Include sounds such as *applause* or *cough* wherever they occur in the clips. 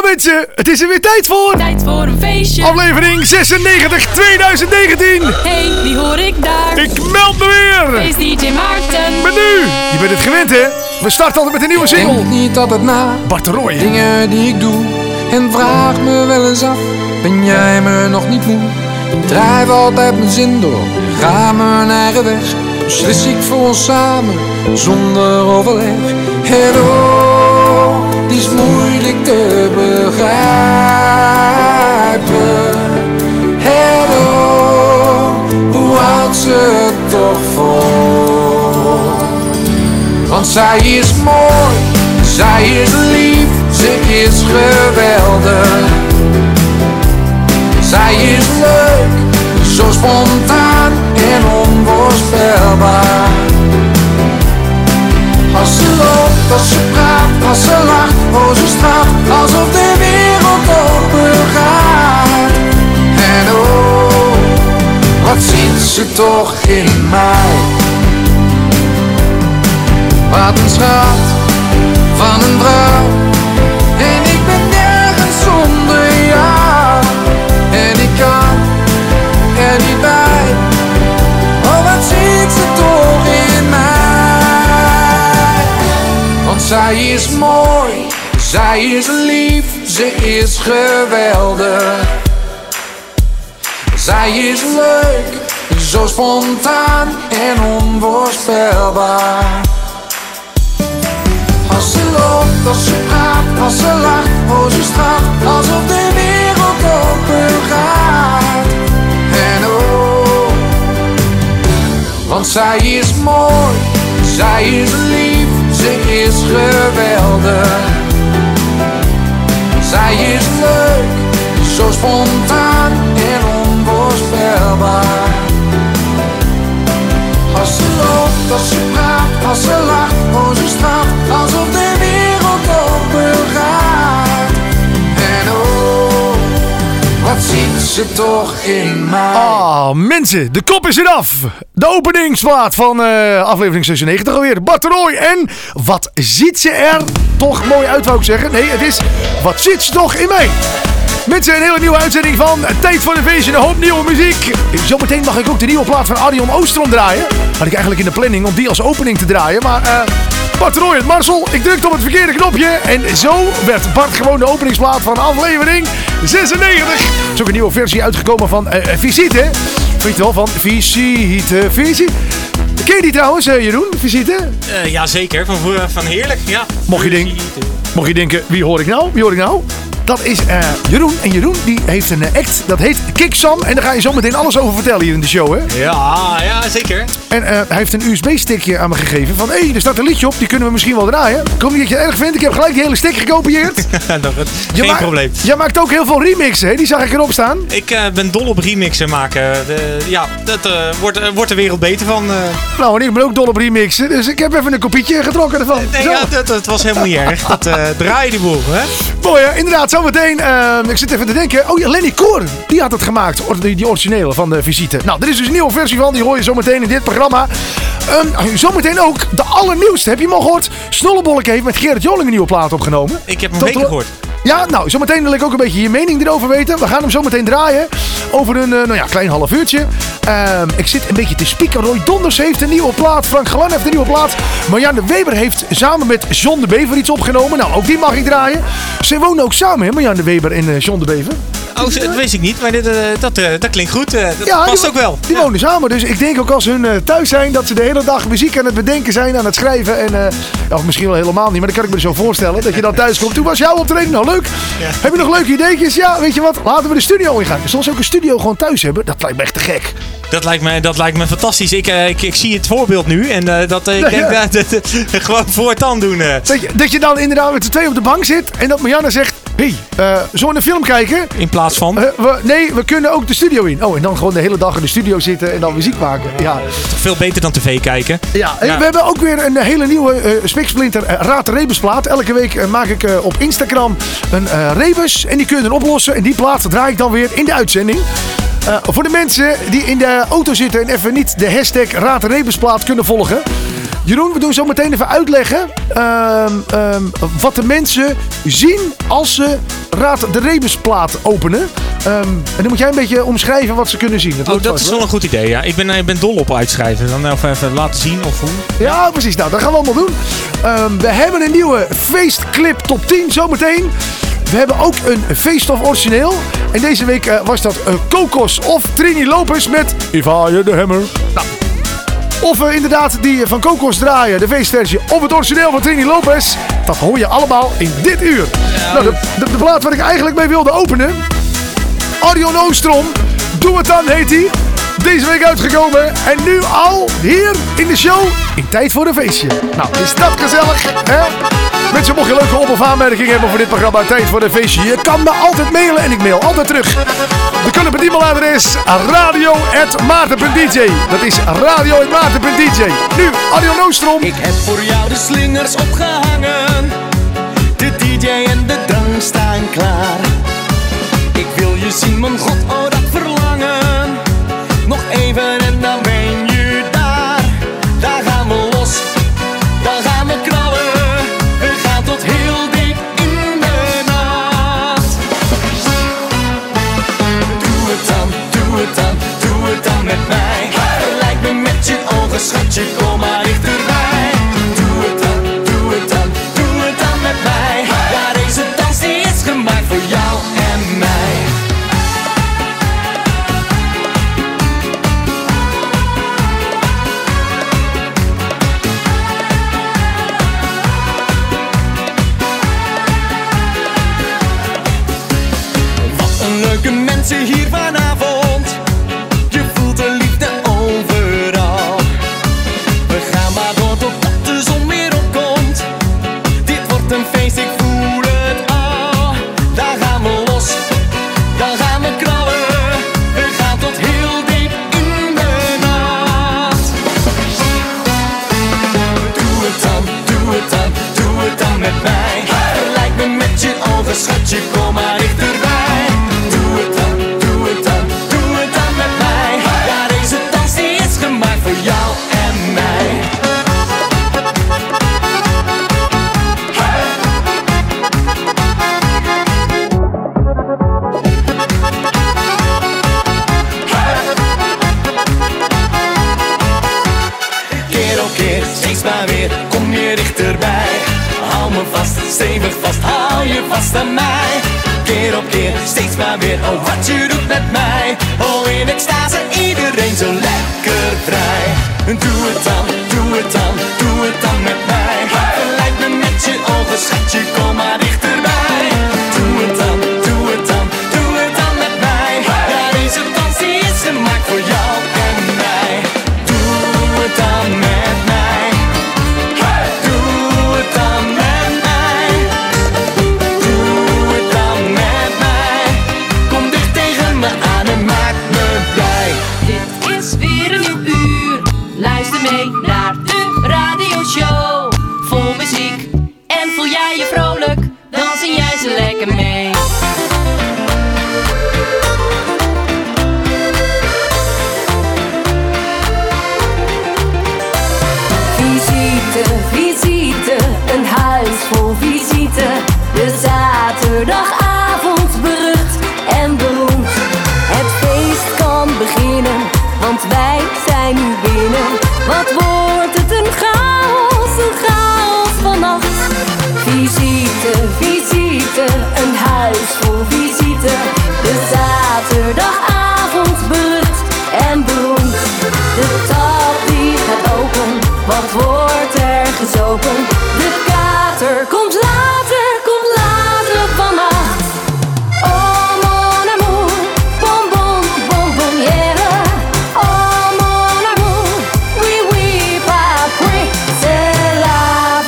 Nou mensen, het is er weer tijd voor. Tijd voor een feestje. Aflevering 96 2019. Hey, wie hoor ik daar? Ik meld me weer. Is DJ Maarten. Met nu. Je bent het gewend hè. We starten altijd met een nieuwe single. Denk niet altijd na Bart de Roy. dingen die ik doe En vraag me wel eens af Ben jij me nog niet moe? Ik drijf altijd mijn zin door Ga mijn eigen weg Beslis ik voor ons samen Zonder overleg En oh, is moeilijk te begrijpen En oh, hoe houdt ze het toch vol? Want zij is mooi, zij is lief, ze is geweldig. Zij is leuk, zo spontaan en onvoorspelbaar. Als ze loopt, als ze praat, als ze lacht, oh ze straalt, alsof de wereld open gaat. En oh, wat ziet ze toch in mij? Wat een schat van een vrouw zij is mooi, zij is lief, ze is geweldig zij is leuk, zo spontaan en onvoorspelbaar. Als ze loopt, als ze praat, als ze lacht, oh ze straalt, alsof de wereld open gaat. En oh, want zij is mooi, zij is lief, is ziet ze toch in mij? Ah, mensen, de kop is eraf. De openingsplaat van eh, aflevering 96 alweer. Bart Roy en wat zit ze er toch mooi uit, wou ik zeggen. Nee, het is wat zit ze toch in mij. Mensen, een hele nieuwe uitzending van Tijd voor een feestje, een hoop nieuwe muziek. Zometeen mag ik ook de nieuwe plaat van Ardion Oostrom draaien. Had ik eigenlijk in de planning om die als opening te draaien, maar... eh Bart de Roy Marcel, ik drukte op het verkeerde knopje. En zo werd Bart gewoon de openingsplaat van aflevering 96. Er is ook een nieuwe versie uitgekomen van eh, eh, Visite. Weet je wel, van Visite, Visite. Ken je die trouwens, Jeroen? Visite? Eh, ja, zeker. Van, van heerlijk, ja. Mocht je denken- Mocht je denken, wie hoor ik nou? Wie hoor ik nou? Dat is eh, Jeroen. En Jeroen die heeft een eh, act, dat heet Kick Sam. En daar ga je zo meteen alles over vertellen hier in de show, hè? Ja, ja, zeker. En eh, hij heeft een USB-stickje aan me gegeven. Van, hé, hey, er staat een liedje op, die kunnen we misschien wel draaien. Hoop niet dat je het erg vindt. Ik heb gelijk die hele stick gekopieerd. *laughs* Je Geen maakt- probleem. Jij maakt ook heel veel remixen, hè? Die zag ik erop staan. Ik ben dol op remixen maken. De, ja, dat wordt, wordt de wereld beter van. Nou, en ik ben ook dol op remixen. Dus ik heb even een kopietje getrokken ervan. nee, Zo. ja, dat, dat was helemaal niet erg. Dat draai die boel, hè? Mooi, hè? Inderdaad, zometeen. eh, ik zit even te denken. Oh ja, Lenny Koor. Die had het gemaakt. Die, die originele van de visite. Nou, er is dus een nieuwe versie van. Die hoor je zometeen in dit programma. Ehm, zometeen ook de allernieuwste. Heb je hem al gehoord? Snollebollek heeft met Gerrit Joling een nieuwe plaat opgenomen. Ik heb hem weken gehoord. Ja, nou, zometeen wil ik ook een beetje je mening erover weten. We gaan hem zo meteen draaien. Over een eh, nou ja, klein half uurtje. Ehm, ik zit een beetje te spieken. Roy Donders heeft een nieuwe plaat. Frank Galan heeft een nieuwe plaat. Marjane Weber heeft samen met John de Bever iets opgenomen. Nou, ook die mag ik draaien. Ze wonen ook samen, hè, Marjane de Weber en eh, John de Bever. Oh, dat wist ik niet, maar dit, eh, dat, eh, dat klinkt goed. dat Ja, past ook wel. Die Ja. wonen samen. Dus ik denk ook als hun thuis zijn, dat ze de hele dag muziek aan het bedenken zijn, aan het schrijven. En, of misschien wel helemaal niet, maar dat kan ik me zo voorstellen. Dat je dan thuis komt. Toen was jouw optreden nou leuk. Heb je nog leuke ideetjes? Ja, weet je wat? Laten we de studio ingaan. Soms ook een studio gewoon thuis hebben. Dat lijkt me echt te gek. Dat lijkt me, dat lijkt me fantastisch. Ik, ik, ik zie het voorbeeld nu en dat, ik denk ja. *laughs* dat dat- dat- gewoon voortaan doen. Dat je, dat je dan inderdaad met z'n twee op de bank zit en dat Marianne zegt... Hey, eh, zullen we een film kijken? in plaats van. Eh, we, nee, we kunnen ook de studio in. Oh, en dan gewoon de hele dag in de studio zitten en dan muziek maken. Ja, Toch veel beter dan tv kijken. ja. we hebben ook weer een hele nieuwe eh Spiksplinter Raad de Rebus plaat. Elke week maak ik op Instagram een rebus en die kun je dan oplossen. En die plaat draai ik dan weer in de uitzending. Voor de mensen die in de auto zitten en even niet de hashtag Raad de Rebus plaat kunnen volgen. Jeroen, we doen zo meteen even uitleggen ehm, ehm, wat de mensen zien als ze Raad de Rebusplaat openen. Ehm, en dan moet jij een beetje omschrijven wat ze kunnen zien. Oh, lukt dat vast, is hoor. wel een goed idee, ja. Ik ben, ik ben dol op uitschrijven. Dan even, even laten zien of hoe. Ja, precies. Nou, dat gaan we allemaal doen. We hebben een nieuwe feestclip top 10 zometeen. We hebben ook een feeststof origineel. En deze week eh, was dat eh, Kokos of Trini Lopez met If I the Hammer. Nou, of we inderdaad die van Kokos draaien, de feestversie, of het origineel van Trini Lopez. Dat hoor je allemaal in dit uur. nou, de, de, de plaat waar ik eigenlijk mee wilde openen. Arjon Oostrom, Doe het dan, heet hij. Deze week uitgekomen en nu al hier in de show in tijd voor een feestje. Nou, is dat gezellig, hè? Mensen, mocht je leuke op- of aanmerkingen hebben voor dit programma Tijd voor een feestje, je kan me altijd mailen en ik mail altijd terug. We kunnen met e-mailadres radio.maarten.dj. Dat is radio.maarten.dj. Nu, Arjon Oostrom. Ik heb voor jou de slingers opgehangen. De DJ en de drank staan klaar. Ik wil je zien, mijn god, oh. Nog even en dan steeds maar weer, kom je dichterbij. Hou me vast, stevig vast, hou je vast aan mij. Keer op keer, steeds maar weer, oh wat je doet met mij. Oh in extase, iedereen zo lekker vrij. Doe het dan, doe het dan, doe het dan met mij. Verleid me met je ogen, schatje, kom maar De kater komt later, komt later vannacht. Oh mon amour, bonbon, bonbonnière. Oh mon amour, oui oui pas oui. C'est la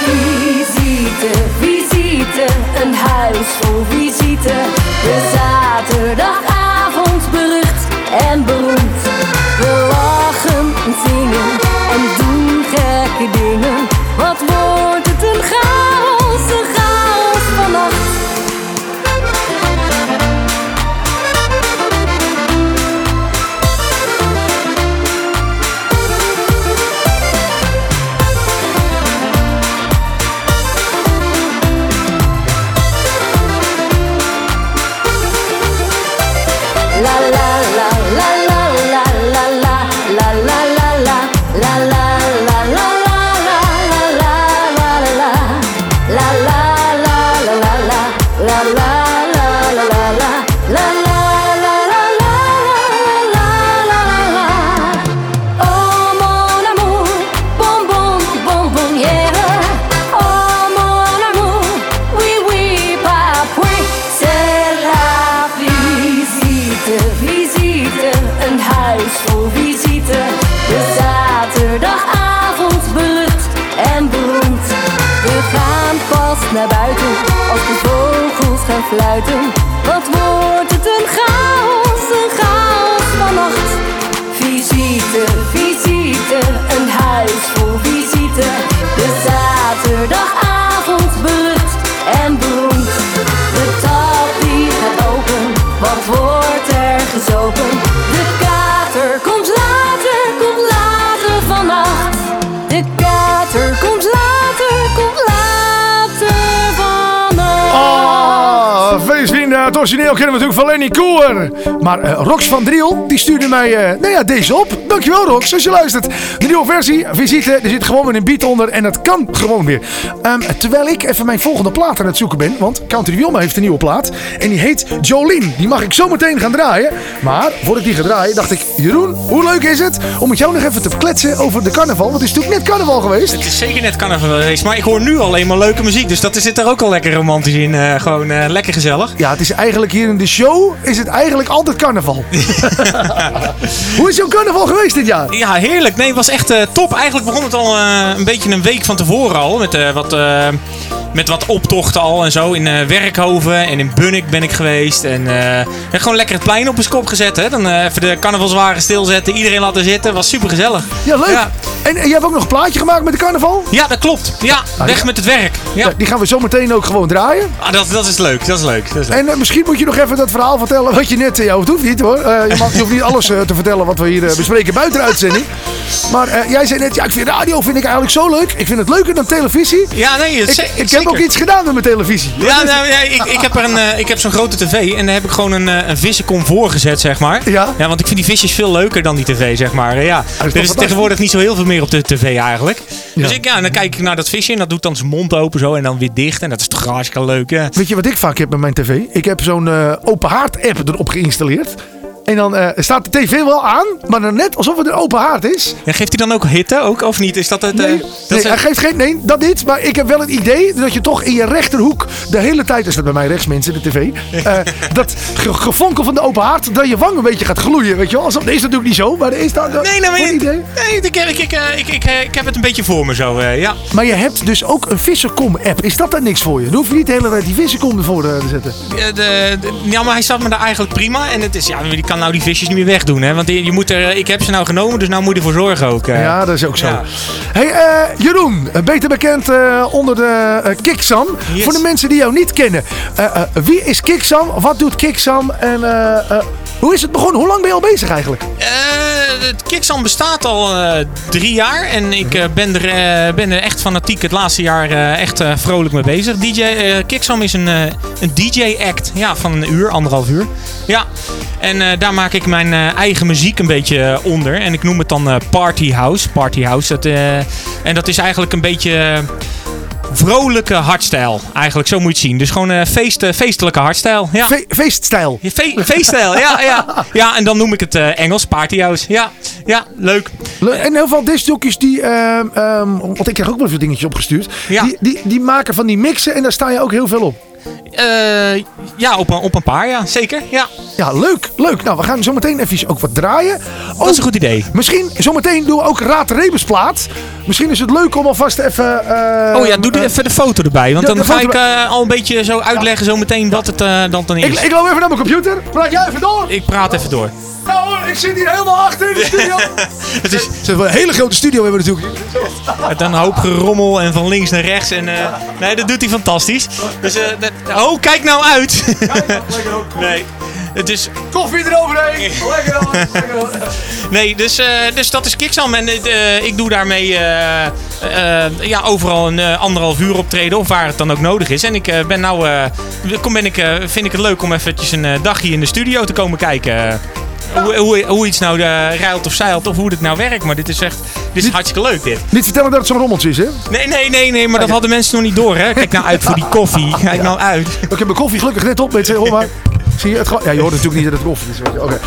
visite, visite, een huis vol visite. De zaterdagavond berucht en beroemd. Maar eh, Rox van Driel, die stuurde mij eh, nou ja, deze op. Dankjewel Rox, als je luistert. De nieuwe versie, visite, er zit gewoon weer een beat onder en dat kan gewoon weer. Ehm, terwijl ik even mijn volgende plaat aan het zoeken ben, want Country Wilma heeft een nieuwe plaat. En die heet Jolene. Die mag ik zo meteen gaan draaien. Maar voordat ik die ga draaien, dacht ik, Jeroen, hoe leuk is het om met jou nog even te kletsen over de carnaval? Want het is natuurlijk net carnaval geweest. Het is zeker net carnaval geweest, maar ik hoor nu alleen maar leuke muziek. Dus dat zit er ook al lekker romantisch in. eh, gewoon eh, lekker gezellig. Ja, het is eigenlijk hier in de show, is het eigenlijk altijd carnaval. *laughs* *laughs* Hoe is jouw carnaval geweest dit jaar? Ja, heerlijk. Nee, het was echt eh, top. Eigenlijk begon het al eh, een beetje een week van tevoren al. Met, eh, wat, met wat optochten al en zo. In eh, Werkhoven en in Bunnik ben ik geweest. En, en gewoon lekker het plein op een kop gezet. Hè. Dan eh, even de carnavalswagen stilzetten. Iedereen laten zitten. Was super gezellig. Ja, leuk. Ja. En, en jij hebt ook nog een plaatje gemaakt met de carnaval? Ja, dat klopt. Ja, weg ja. met het werk. Ja. Ja, die gaan we zo meteen ook gewoon draaien. Ah, dat, dat is leuk. Dat is leuk. Dat is leuk. En misschien moet je nog even dat verhaal vertellen wat je net... eh, Ja, het hoeft niet hoor. Je, mag, je hoeft niet alles te vertellen wat we hier bespreken buiten de uitzending. Maar jij zei net, ja, ik vind radio vind ik eigenlijk zo leuk. Ik vind het leuker dan televisie. Ja, nee, Ik, ze- ik heb ook iets gedaan met mijn televisie. Ja, nou, ja ik, ik heb, er een, eh, ik heb zo'n grote tv en daar heb ik gewoon een, eh, een vissencom voor gezet, zeg maar. Ja? ja, want ik vind die visjes veel leuker dan die tv, zeg maar. Eh, Ja, er is tegenwoordig niet zo heel veel meer op de tv eigenlijk. Ja. Dus ik, ja, en dan kijk ik naar dat visje en dat doet dan zijn mond open zo en dan weer dicht. En dat is toch hartstikke leuk, hè? Weet je wat ik vaak heb met mijn tv? Ik heb zo'n open haard app erop geïnstalleerd. En dan eh, staat de tv wel aan, maar dan net alsof het een open haard is. Ja, geeft hij dan ook hitte ook, of niet? Is dat het... eh, Nee, dat nee, is- hij geeft geen, nee, dat niet. Maar ik heb wel het idee dat je toch in je rechterhoek de hele tijd, is dat bij mij rechts mensen, de tv, eh, *laughs* dat ge- gefonkel van de open haard, dat je wang een beetje gaat gloeien, weet je wel. Alsof, dat is natuurlijk niet zo, maar is dat, Nee, een je- idee. nee, ik, ik, ik, eh, ik, ik, eh, ik heb het een beetje voor me zo, eh, ja. Maar je hebt dus ook een Vissercom app. Is dat dan niks voor je? Dan hoef je niet de hele tijd die Vissercom ervoor eh, te zetten. Eh, de, de- ja, maar hij staat me daar eigenlijk prima. En het is, ja, je kan nou die visjes niet meer wegdoen, hè. Want je, moet er, ik heb ze nou genomen, dus nou moet je ervoor zorgen ook. eh. Ja, dat is ook zo. Ja. Hey, eh, Jeroen, eh, beter bekend eh, onder de Kiksam. Yes. Voor de mensen die jou niet kennen. Eh, eh, wie is Kiksam? Wat doet Kiksam? En eh, eh, hoe is het begonnen? Hoe lang ben je al bezig eigenlijk? Eh, het bestaat al eh, drie jaar en ik eh, ben, er, ben er echt fanatiek het laatste jaar echt vrolijk mee bezig. DJ, Kicksam is een, een DJ-act ja, van een uur, anderhalf uur. Ja, en daar maak ik mijn eigen muziek een beetje onder en ik noem het dan Party House. Party House, dat, en dat is eigenlijk een beetje... Vrolijke hardstyle, eigenlijk zo moet je het zien. Dus gewoon eh, feest, eh, feestelijke hardstyle. Ja. Fe- feeststijl. Ja, Fe feeststijl, ja, ja. *laughs* Ja, en dan noem ik het eh, Engels, partyhouse. Ja, ja, leuk. Le- En heel veel discjockeys die, ehm, ehm, want ik krijg ook wel veel dingetjes opgestuurd. Ja. Die, die, die maken van die mixen en daar sta je ook heel veel op. Eh, ja, op een, op een paar, ja, zeker. Ja, Ja, leuk, leuk. Nou, we gaan zo meteen even ook wat draaien. dat is een goed idee. Misschien, zometeen doen we ook Raad Rebusplaat. Misschien is het leuk om alvast even... eh, Oh ja, doe eh, even de foto erbij. Want dan de ga ik al een beetje zo uitleggen zo meteen wat het dan, dan is. ik, ik loop even naar mijn computer. Praat jij even door. Ik praat even door. Nou hoor, ik zit hier helemaal achter in de studio. *laughs* Het is Het een hele grote studio hebben we natuurlijk. met een hoop gerommel en van links naar rechts. En, nee, dat doet hij fantastisch. Dus, eh, oh, kijk nou uit. *laughs* nee. Het is, Koffie eroverheen. Lekker dan. Lekker dan. nee, dus, eh, dus dat is Kicksam. En eh, ik doe daarmee eh, eh, ja, overal een eh, anderhalf uur optreden. Of waar het dan ook nodig is. En ik eh, ben nou, eh, kom ben ik, eh, vind ik het leuk om eventjes een eh, dagje in de studio te komen kijken. Hoe, hoe, hoe iets nou eh, ruilt of zeilt of hoe dit nou werkt. Maar dit is echt dit is hartstikke leuk dit. Niet vertellen dat het zo'n rommeltje is, hè? Nee, nee, nee, nee, maar dat hadden mensen nog niet door hè. Kijk nou uit voor die koffie. *laughs* Kijk nou uit. Ik heb mijn koffie gelukkig net op, mensen. Hoor maar. Zie je het gewoon? Ja, je hoort natuurlijk niet dat het koffie is. weet je. Oké.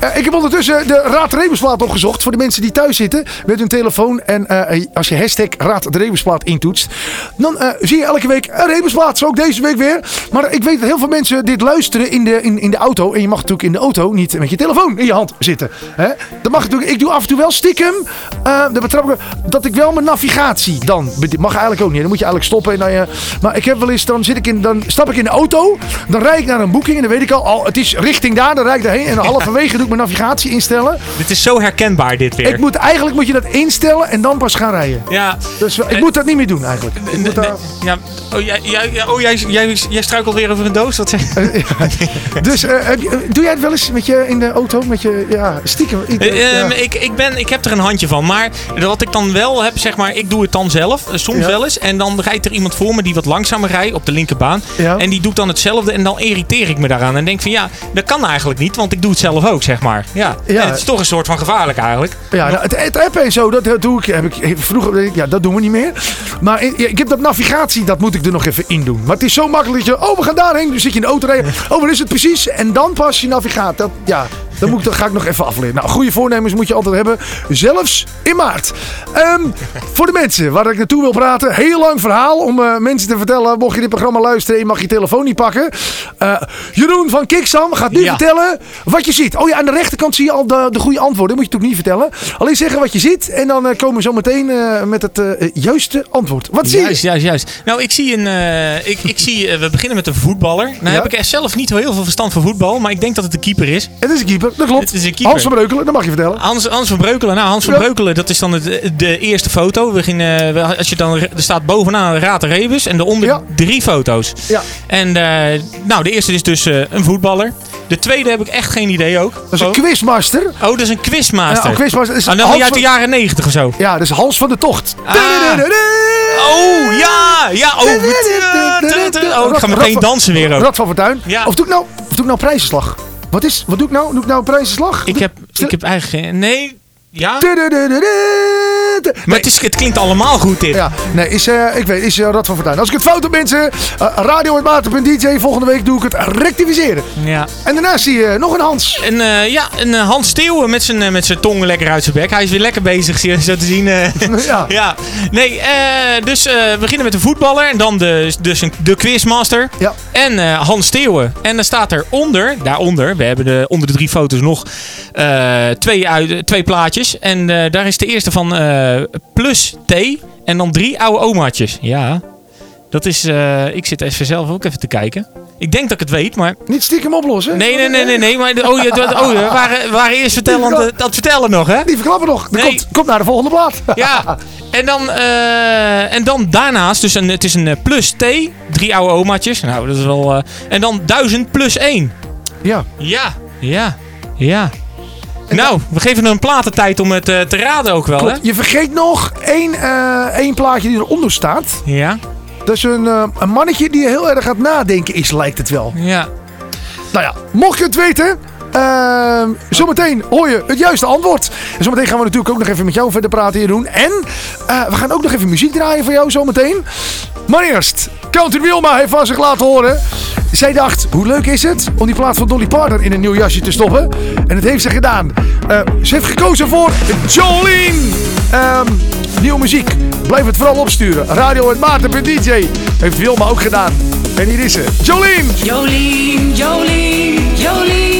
Eh, ik heb ondertussen de Raad Rebusplaat opgezocht. Voor de mensen die thuis zitten met hun telefoon. En eh, als je hashtag Raad Rebusplaat intoetst. Dan eh, zie je elke week een. Zo ook deze week weer. Maar ik weet dat heel veel mensen dit luisteren in de, in, in de auto. En je mag natuurlijk in de auto niet met je telefoon in je hand zitten. Hè? Dat mag natuurlijk. Ik doe af en toe wel stiekem. eh dat betrap ik dat ik wel mijn navigatie dan. Mag eigenlijk ook niet. Dan moet je eigenlijk stoppen. En dan maar ik heb wel eens. Dan, zit ik in, dan stap ik in de auto. Dan rijd ik naar een boeking. En dan weet ik al. Oh, het is richting daar. Dan rijd ik daarheen. En halverwege doe ik mijn navigatie instellen. Dit is zo herkenbaar dit weer. Ik moet, eigenlijk moet je dat instellen. En dan pas gaan rijden. Ja. Dus ik moet dat niet meer doen eigenlijk. Ik moet Nee, daar- ja, oh, jij, jij, oh jij, jij, jij struikelt weer over een doos? Wat? *laughs* Dus eh, doe jij het wel eens met je in de auto? Met je ja, stiekem? Ik, Eh, ehm, ik, ik, ben, ik heb er een handje van. Maar wat ik dan wel heb, zeg maar, ik doe het dan zelf. eh, Soms Ja. wel eens. En dan rijdt er iemand voor me die wat langzamer rijdt op de linkerbaan. Ja. En die doet dan hetzelfde. En dan irriteer ik me daaraan. En denk van ja, dat kan eigenlijk niet. Want ik doe het zelf ook, zeg maar. Ja. Ja. En het is toch een soort van gevaarlijk eigenlijk. Ja, nou, het, het appen en zo, dat doe ik. Heb ik vroeger, ja, dat doen we niet meer. Maar ik heb dat navigatie, dat moet ik er nog even in doen. Maar het is zo makkelijk dat je, oh, we gaan daarheen. Dan zit je in de auto rijden. Oh, wat is het precies? En dan pas je navigaat. Dat, ja, dan moet ik, dat ga ik nog even afleren. Nou, goede voornemens moet je altijd hebben. Zelfs in maart. Ehm, voor de mensen waar ik naartoe wil praten. Heel lang verhaal om eh, mensen te vertellen. Mocht je dit programma luisteren, je mag je telefoon niet pakken. Eh, Jeroen van Kiksam gaat nu Ja. vertellen wat je ziet. Oh ja, aan de rechterkant zie je al de, de goede antwoorden. Dat moet je natuurlijk niet vertellen. Alleen zeggen wat je ziet. En dan eh, komen we zo meteen met het juiste antwoord. Wat zie je? Juist, juist, juist. Nou, ik zie een. ik, ik zie, we beginnen met een voetballer. Nou Ja. heb ik zelf niet heel veel verstand van voetbal. Maar ik denk dat het de keeper is. Het is een keeper, dat klopt. Is. Hans van Breukelen, dat mag je vertellen. Hans, Hans van Breukelen. Nou, Hans van Ja. Breukelen, dat is dan het, de eerste foto. We beginnen, we- als je dan, er staat bovenaan Raad Rebus en daaronder Ja. drie foto's. Ja. En eh, nou, de eerste is dus eh, een voetballer. De tweede heb ik echt geen idee ook. Dat is een quizmaster. Oh, dat is een quizmaster. Ja, een quizmaster. Dat is Ah, dan Hans uit de jaren negentig of zo. Ja, dat is Hans van de Tocht. Ah. Oh, ja! Ja, oh. *laughs* Oh, ik ga meteen dansen weer ook. Rad van Fortuin. Ja. Of doe ik nou, of doe ik nou prijzenslag? Wat is, wat doe ik nou? Doe ik nou prijzenslag? Ik heb, ik heb eigenlijk geen... Nee, ja? Maar het, is, het klinkt allemaal goed dit. Ja, nee, is, eh, ik weet, is eh, Rad van Fortuin. Als ik het fout heb, mensen, uh, radio.maten.dj, volgende week doe ik het rectificeren. Ja. En daarnaast zie je nog een Hans. En eh, ja, een eh, Hans Steeuwen met zijn, eh, met zijn tong lekker uit zijn bek. Hij is weer lekker bezig, zie *laughs* je, zo te zien. eh. *laughs* Ja. ja. Nee, eh, dus eh, we beginnen met de voetballer. En dan de, dus een, de quizmaster. Ja. En eh, Hans Steeuwen. En dan staat er onder, daaronder, we hebben de, onder de drie foto's nog eh, twee, uit, twee plaatjes. En eh, daar is de eerste van eh, plus T. En dan drie oude omaatjes. Ja. Dat is, eh, ik zit even zelf ook even te kijken. Ik denk dat ik het weet, maar Niet stiekem oplossen. Nee, nee, nee, nee, nee. Maar oh, je, dat- oh, we waren, waren eerst vertellen de- dat vertellen nog, hè? Die verklappen nog. Dat Nee. komt, komt naar de volgende plaat. *laughs* Ja. En dan, en dan daarnaast, dus een, het is een plus T, drie oude omaatjes. Nou, dat is wel. en dan 1000 plus 1. Ja. Ja, ja, ja. Nou, we geven hem een platentijd om het eh, te raden ook wel, hè? Je vergeet nog één, eh, één plaatje die eronder staat. Ja, Dat is een, eh, een mannetje die heel erg gaat nadenken is, lijkt het wel. ja. Nou ja, mocht je het weten, ehm, zometeen hoor je het juiste antwoord. En zometeen gaan we natuurlijk ook nog even met jou verder praten, Jeroen. En eh, we gaan ook nog even muziek draaien voor jou zometeen. Maar eerst, Country Wilma heeft van zich laten horen. Zij dacht, hoe leuk is het om die plaat van Dolly Parton in een nieuw jasje te stoppen? En dat heeft ze gedaan. Eh, ze heeft gekozen voor Jolene. Ehm, nieuwe muziek. Blijf het vooral opsturen. Radio en Maarten.dj heeft Wilma ook gedaan. En hier is ze. Jolene, Jolene, Jolene, Jolene.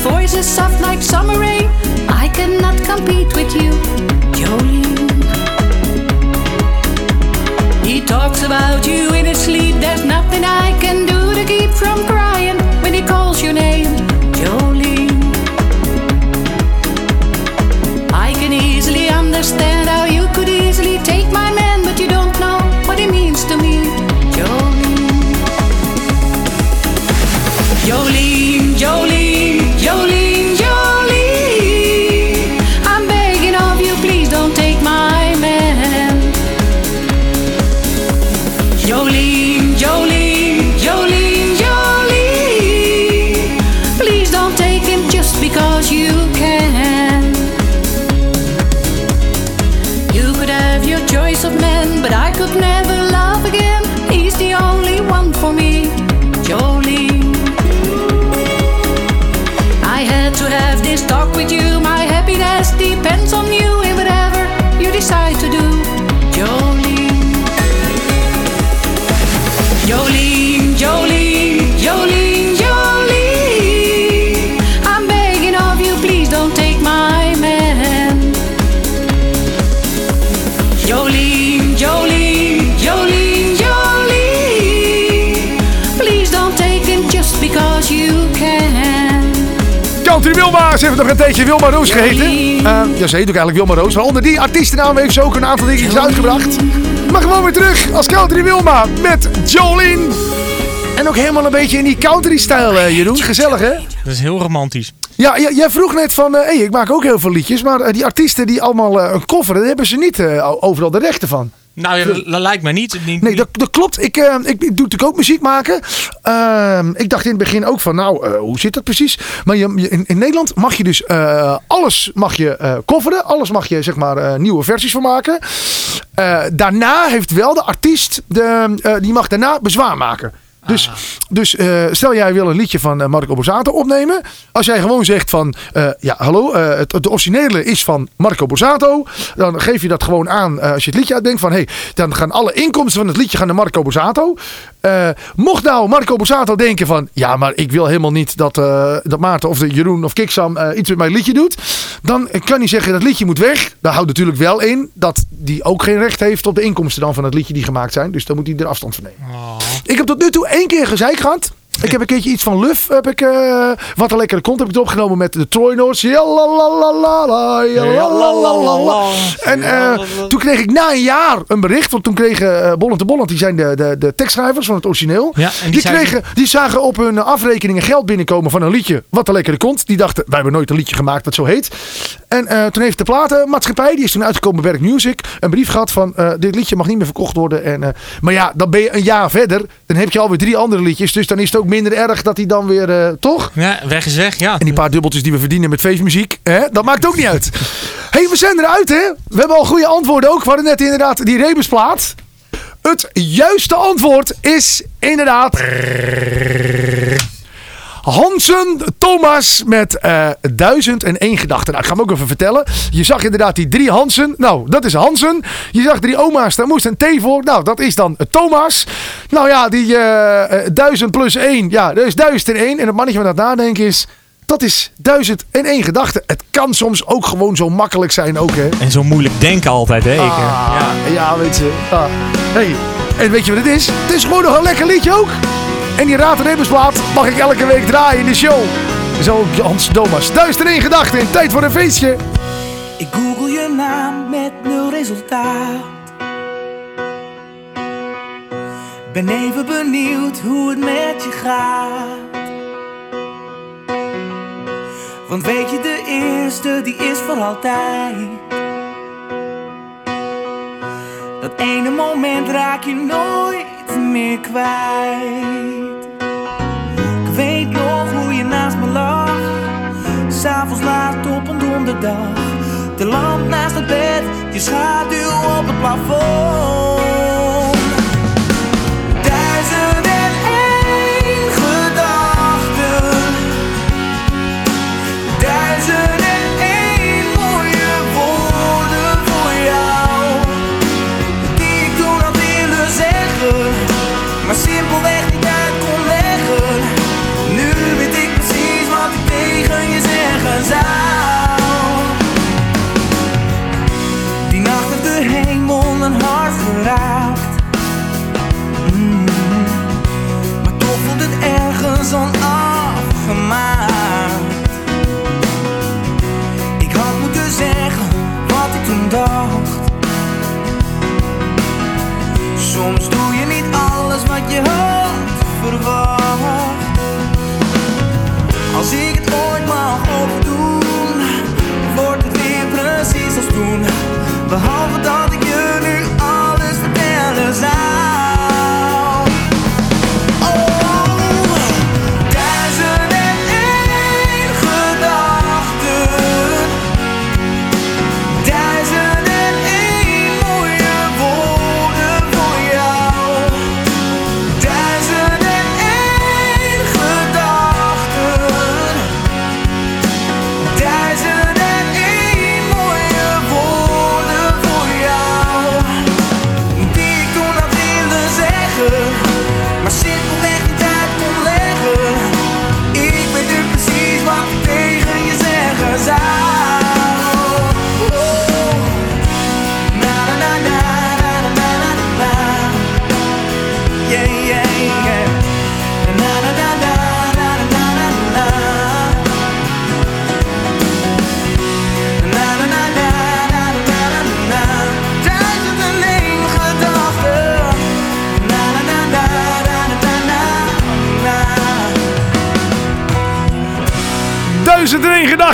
Spring. Your voice is soft like summer rain. I cannot compete with you, Jolene. He talks about you in his sleep. There's nothing I can do to keep from crying Country Wilma, ze heeft nog een tijdje Wilma Roos geheten. Eh, ja, ze heet ook eigenlijk Wilma Roos. Maar onder die artiestennaam heeft ze ook een aantal dingetjes uitgebracht. Maar gewoon weer terug als Country Wilma met Jolene. En ook helemaal een beetje in die country-stijl, eh, Jeroen. Gezellig, hè? Dat is heel romantisch. Ja, jij vroeg net van, eh, hey, ik maak ook heel veel liedjes. Maar eh, die artiesten die allemaal eh, een cover, daar hebben ze niet eh, overal de rechten van. Nou dat, lijkt mij niet. niet Nee, dat, dat klopt. Ik, eh, ik, ik doe natuurlijk ook muziek maken. Ehm, ik dacht in het begin ook van, nou, eh, hoe zit dat precies? Maar je, in, in Nederland mag je dus eh, alles mag je coveren. Alles mag je, zeg maar, nieuwe versies van maken. Daarna heeft wel de artiest, de, die mag daarna bezwaar maken. Dus, dus eh, stel jij wil een liedje van eh, Marco Borsato opnemen. Als jij gewoon zegt van, eh, ja hallo, het, het originele is van Marco Borsato. Dan geef je dat gewoon aan als je het liedje uitdenkt van, hé, hey, dan gaan alle inkomsten van het liedje gaan naar Marco Borsato. Mocht nou Marco Borsato denken van, ja maar ik wil helemaal niet dat, dat Maarten of de Jeroen of Kiksam iets met mijn liedje doet. Dan kan hij zeggen dat liedje moet weg. Daar houdt natuurlijk wel in dat die ook geen recht heeft op de inkomsten dan van het liedje die gemaakt zijn. Dus dan moet hij er afstand van nemen. Ik heb tot nu toe één keer gezeik gehad. Ik heb een keertje iets van Luf. Heb ik, eh, wat een lekkere kont heb ik opgenomen met de Troy Noords. En eh, toen kreeg ik na een jaar een bericht. Want toen kregen uh, Bolland de Bolland, die zijn de, de, de tekstschrijvers van het origineel. Ja, die kregen, die zagen op hun afrekeningen geld binnenkomen van een liedje. Wat een lekkere kont. Die dachten, wij hebben nooit een liedje gemaakt dat zo heet. En eh, toen heeft de platenmaatschappij, die is toen uitgekomen bij Werk Music, een brief gehad van eh, dit liedje mag niet meer verkocht worden. En, eh, maar ja, dan ben je een jaar verder. Dan heb je alweer drie andere liedjes. Dus dan is het ook minder erg dat hij dan weer, eh, toch? Ja, weg is weg. Ja. En die paar dubbeltjes die we verdienen met feestmuziek, hè, dat maakt ook niet uit. hey, we zijn eruit, hè? We hebben al goede antwoorden ook. We hadden net inderdaad die rebusplaat. Het juiste antwoord is inderdaad... Hansen Thomas met eh 1001 gedachten. Nou, ik ga hem ook even vertellen. Je zag inderdaad die drie Hansen. Nou, dat is Hansen. Je zag drie oma's, daar moest een T voor. Nou, dat is dan Thomas. Nou ja, die eh, eh, 1000 plus 1. Ja, dat is 1001. En het mannetje van dat nadenken is... Dat is 1001 gedachten. Het kan soms ook gewoon zo makkelijk zijn ook, hè. En zo moeilijk denken altijd, hè? Ik, eh, Ah, ja. weet je. Ah. Hey. En weet je wat het is? Het is gewoon nog een lekker liedje ook. En die Raad mag ik elke week draaien in de show. Zo ook Hans Thomas. 1001 gedachten. Tijd voor een feestje. Ik google je naam met nul resultaat. Ben even benieuwd hoe het met je gaat. Want weet je, de eerste die is voor altijd. Dat ene moment raak je nooit meer kwijt. Ik weet nog hoe je naast me lag. S'avonds laat op een donderdag. De lamp naast het bed, je schaduw op het plafond.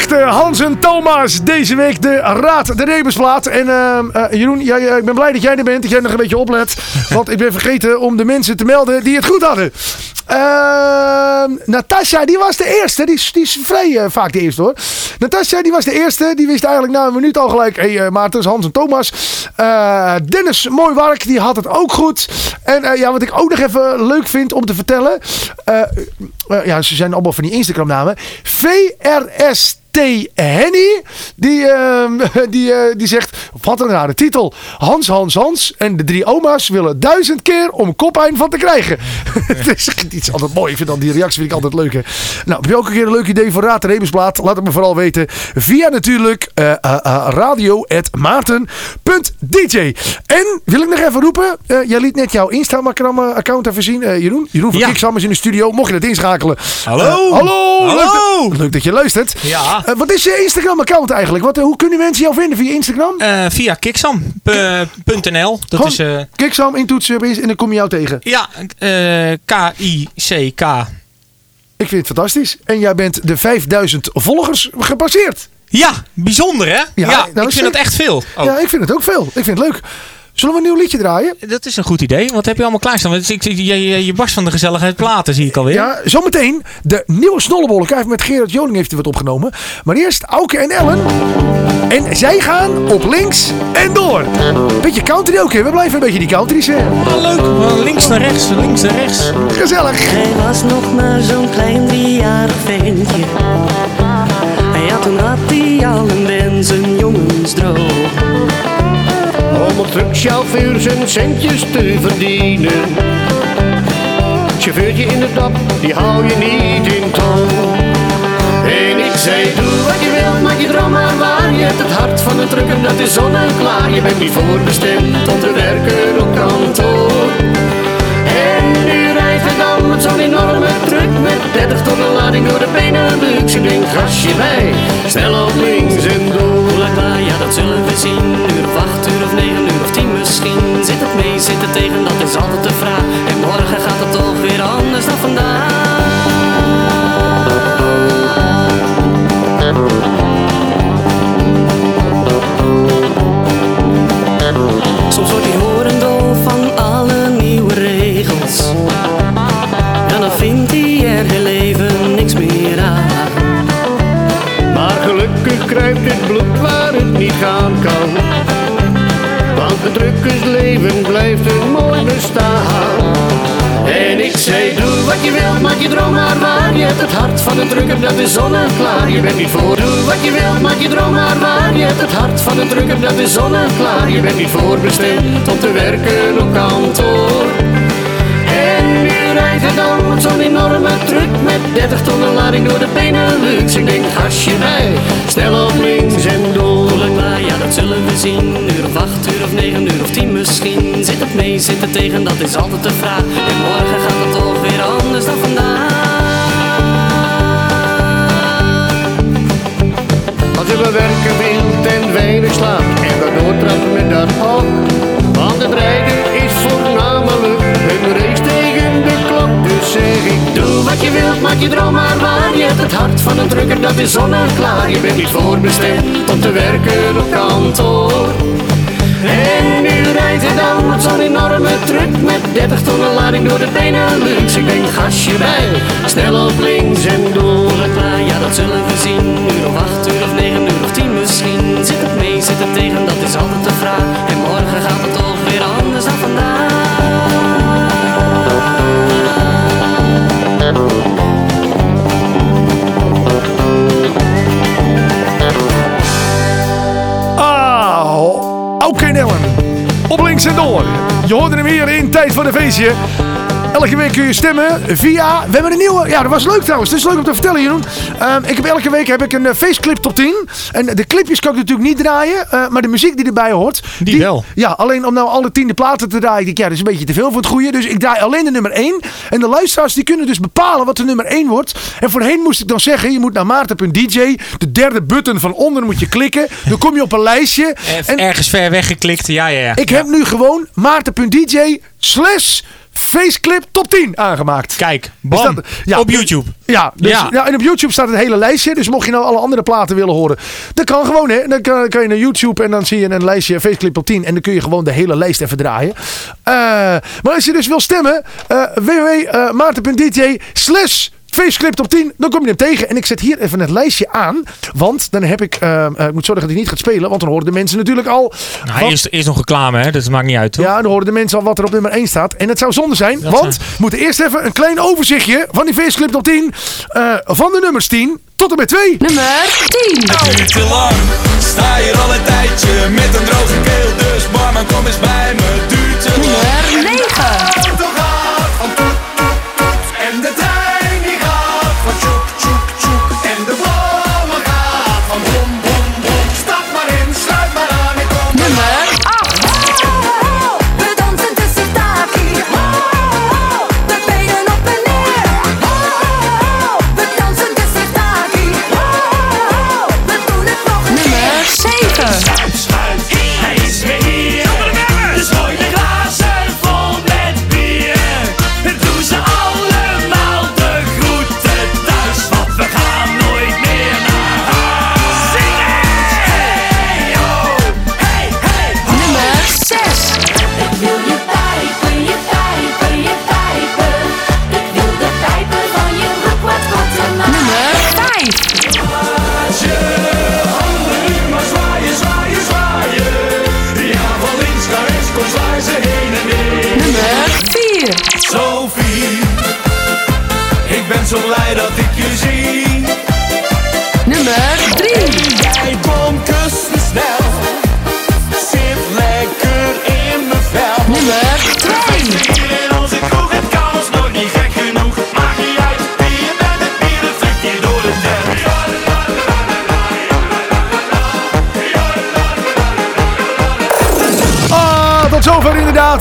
Gedachten. Hans en Thomas. Deze week de Raad de Rebusplaat. En ehm, eh, Jeroen, ja, ja, ik ben blij dat jij er bent. Dat jij nog een beetje oplet. *laughs* Want ik ben vergeten om de mensen te melden die het goed hadden. Ehm Natasja, die was de eerste. Die is, die is vrij eh, vaak de eerste hoor. Natasja, die was de eerste. Die wist eigenlijk na een minuut al gelijk. Hé hey, Maarten, Hans en Thomas. Eh, Dennis Mooiwark, die had het ook goed. En eh, ja, wat ik ook nog even leuk vind om te vertellen. eh, eh, ja, ze zijn allemaal van die Instagram namen. VRS T. Henny, die, ehm, *laughs* die, eh, die zegt, wat een rare titel. Hans, Hans, Hans en de drie oma's willen duizend keer om koppijn van te krijgen. *laughs* Het is iets altijd mooi. Ik vind dan die reactie vind ik altijd leuk. Hè. Nou, heb je ook een keer een leuk idee voor Raad en? Laat het me vooral weten via natuurlijk uh, radio.maarten.dj En wil ik nog even roepen, eh, jij liet net jouw Instagram-account even zien. Eh, Jeroen, Jeroen van Ja. In de studio. Mocht je dat inschakelen. Hallo. Eh, hallo. Leuk, Hallo. dat, leuk dat je luistert. Ja. Eh, wat is je Instagram-account eigenlijk? Wat, hoe kunnen mensen jou vinden via Instagram? Eh, via kiksam.nl. Dat Gewoon is eh, Kiksam intoetsen en dan kom je jou tegen. ja, K-I-C-K. Ik vind het fantastisch. En jij bent de 5000 volgers gepasseerd. Ja, bijzonder hè? Ja, nou, ik vind het echt veel. Ja, ik vind het ook veel. Ik vind het leuk. Zullen we een nieuw liedje draaien? Dat is een goed idee. Wat heb je allemaal klaarstaan? Want je, je, je barst van de gezelligheid platen, zie ik alweer. Ja, zometeen de nieuwe Snollebollen. Kijk, met Gerard Joling heeft hij wat opgenomen. Maar eerst Auke en Ellen. En zij gaan op links en door. Beetje country ook, hè? We blijven een beetje die country's, hè? Ah, leuk. Van links naar rechts, van links naar rechts. Gezellig. Hij was nog maar zo'n klein driejarig ventje. En ja, toen had hij al een wens, een jongensdroom. Om op truckchauffeur zijn centjes te verdienen. Chauffeurtje in de dap, die hou je niet in toon. En ik zei, doe wat je wilt, maak je droom waar. Je hebt het hart van een trucker, dat is zonneklaar. Je bent niet voorbestemd om te werken op kantoor. En nu rijdt hij dan met zo'n enorme truck met 30 tonnen lading door de Benelux. Ik denk, gasje bij, snel op links Zit het mee, zit het tegen, dat is altijd de vraag. En morgen gaat het toch weer anders dan vandaag. Soms wordt hij horendol van alle nieuwe regels. En dan vindt hij er heel even niks meer aan. Maar gelukkig kruipt het bloed waar het niet gaan kan. Want het drukkersleven blijft een mooi bestaan. En ik zei, doe wat je wilt, maak je droom maar waar. Je hebt het hart van een drukker, dat is zonneklaar. Je bent niet voor, doe wat je wilt, maak je droom maar waar. Je hebt het hart van een drukker, dat is zonneklaar. Je bent niet voorbestemd om te werken op kantoor. En nu rijdt hij dan met zo'n enorme truck met 30 tonnen lading door de Benelux. Ik denk, gasje bij, snel op links en door. Dat zullen we zien. Uur of acht, uur of negen, uur of tien misschien. Zit het mee, zit het tegen, dat is altijd de vraag. En morgen gaat het toch weer anders dan vandaag. Als je werken wilt en weinig slaapt en gaat doortrappen met dat hok. Want het rijden is voornamelijk een race tegen Dus zeg ik, doe wat je wilt, maak je droom maar waar. Je hebt het hart van een drukker, dat is zonneklaar. Je bent niet voorbestemd om te werken op kantoor. En nu rijdt hij dan op zo'n enorme truck Met 30 tonnen lading door de Benelux Ik denk gasje bij, snel op links en door het klaar Ja dat zullen we zien, Je hoorde hem hier in Tijd van een Feestje. Elke week kun je stemmen via... We hebben een nieuwe... Ja, dat was leuk trouwens. Het is leuk om te vertellen, Jeroen. Ehm, ik heb elke week heb ik een uh, faceclip top 10. En de clipjes kan ik natuurlijk niet draaien. eh, maar de muziek die erbij hoort... Die wel. Ja, alleen om nou alle tiende platen te draaien. Ik denk, ja, dat is een beetje te veel voor het goede. Dus ik draai alleen de nummer 1. En de luisteraars die kunnen dus bepalen wat de nummer 1 wordt. En voorheen moest ik dan zeggen... Je moet naar maarten.dj. De derde button van onder moet je klikken. Dan kom je op een lijstje. En ergens ver weggeklikt, ja, ja, ja. Ik heb nu gewoon maarten.dj slash faceclip top 10 aangemaakt. Kijk, bam, dat- ja, op YouTube. Ja, dus, ja. Ja. en op YouTube staat het hele lijstje. Dus mocht je nou alle andere platen willen horen. Dat kan gewoon hè. Dan kan, kan je naar YouTube en dan zie je een lijstje faceclip top 10. En dan kun je gewoon de hele lijst even draaien. Eh, maar als je dus wil stemmen. eh www.maarten.dj slash Faceclip top 10, dan kom je hem tegen. En ik zet hier even het lijstje aan. Want dan heb ik... eh, eh, ik moet zorgen dat hij niet gaat spelen. Want dan horen de mensen natuurlijk al... Nou, wat- eerst, eerst nog reclame, hè? Dat maakt niet uit, toch? ja, dan horen de mensen al wat er op nummer 1 staat. En het zou zonde zijn, Dat want zijn- we moeten eerst even een klein overzichtje van die faceclip top 10. eh, van de nummers 10 tot en met 2. Nummer 10. duurt te lang. Sta hier al een tijdje met een droge keel. Dus barman, kom eens bij me. Duurt te lang. Nummer 9.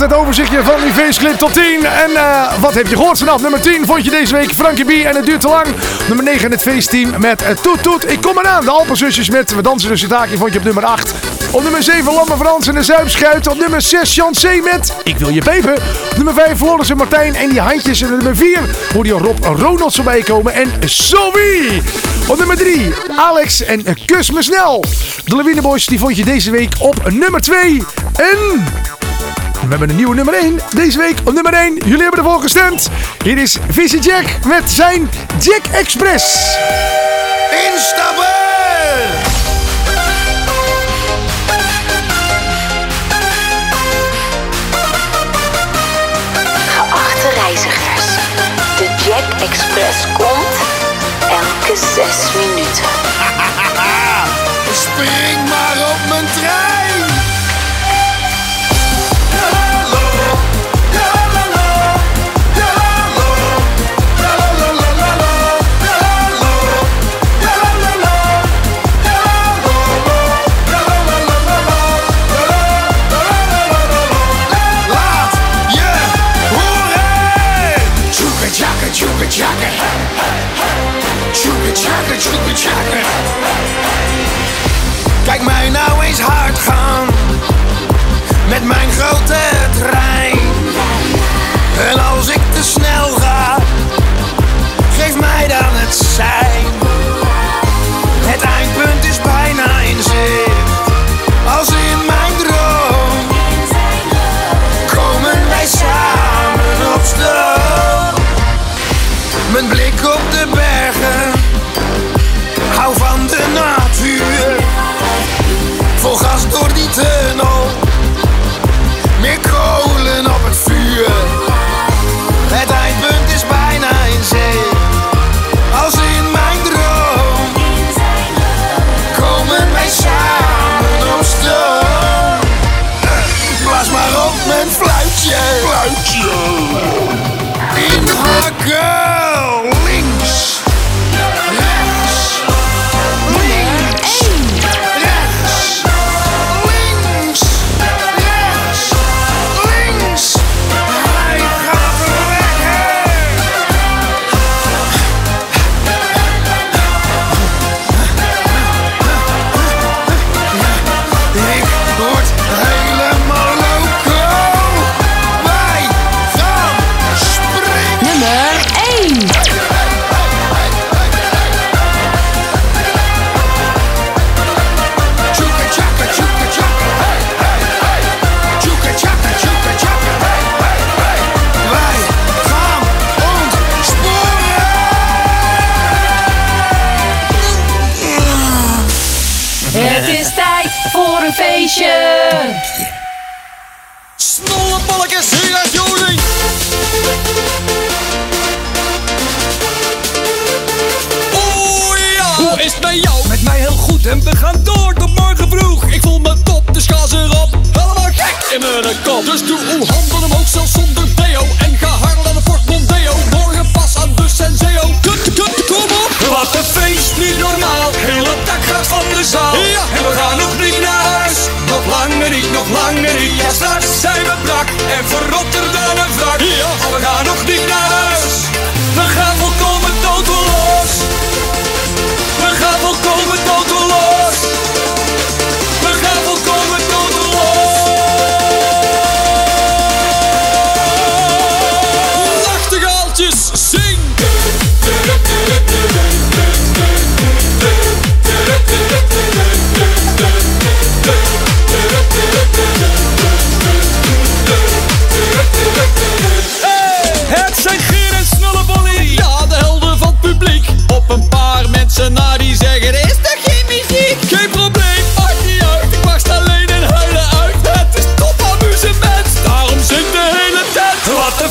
Het overzichtje van die faceclip top 10. En eh, wat heb je gehoord vanaf nummer 10 vond je deze week Frankie B en het duurt te lang. Nummer 9 het feestteam met uh, Toet Toet. Ik kom eraan. De Alpenzusjes met We dansen dus Taki vond je op nummer 8. Op nummer 7 Lamme Frans en de Zuipschuit. Op nummer 6 Jan C met Ik wil je pepen. Op nummer 5 Floris en Martijn en die handjes. En nummer 4 hoorde je Rob Ronalds voorbij komen en Zoe. Op nummer 3 Alex en eh, Kus me snel. De Lawine Boys die vond je deze week op nummer 2. En we hebben een nieuwe nummer 1. Deze week op nummer 1. Jullie hebben ervoor gestemd. Hier is Visie Jack met zijn Jack Express. Instappen!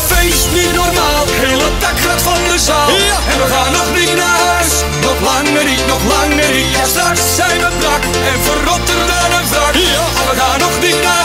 Feest, niet normaal, hele dak gaat van de zaal. Ja. En we gaan nog niet naar huis, nog langer niet, nog langer niet. Ja, straks zijn we brak en verrotten dan een wrak. Ja. We gaan nog niet naar huis,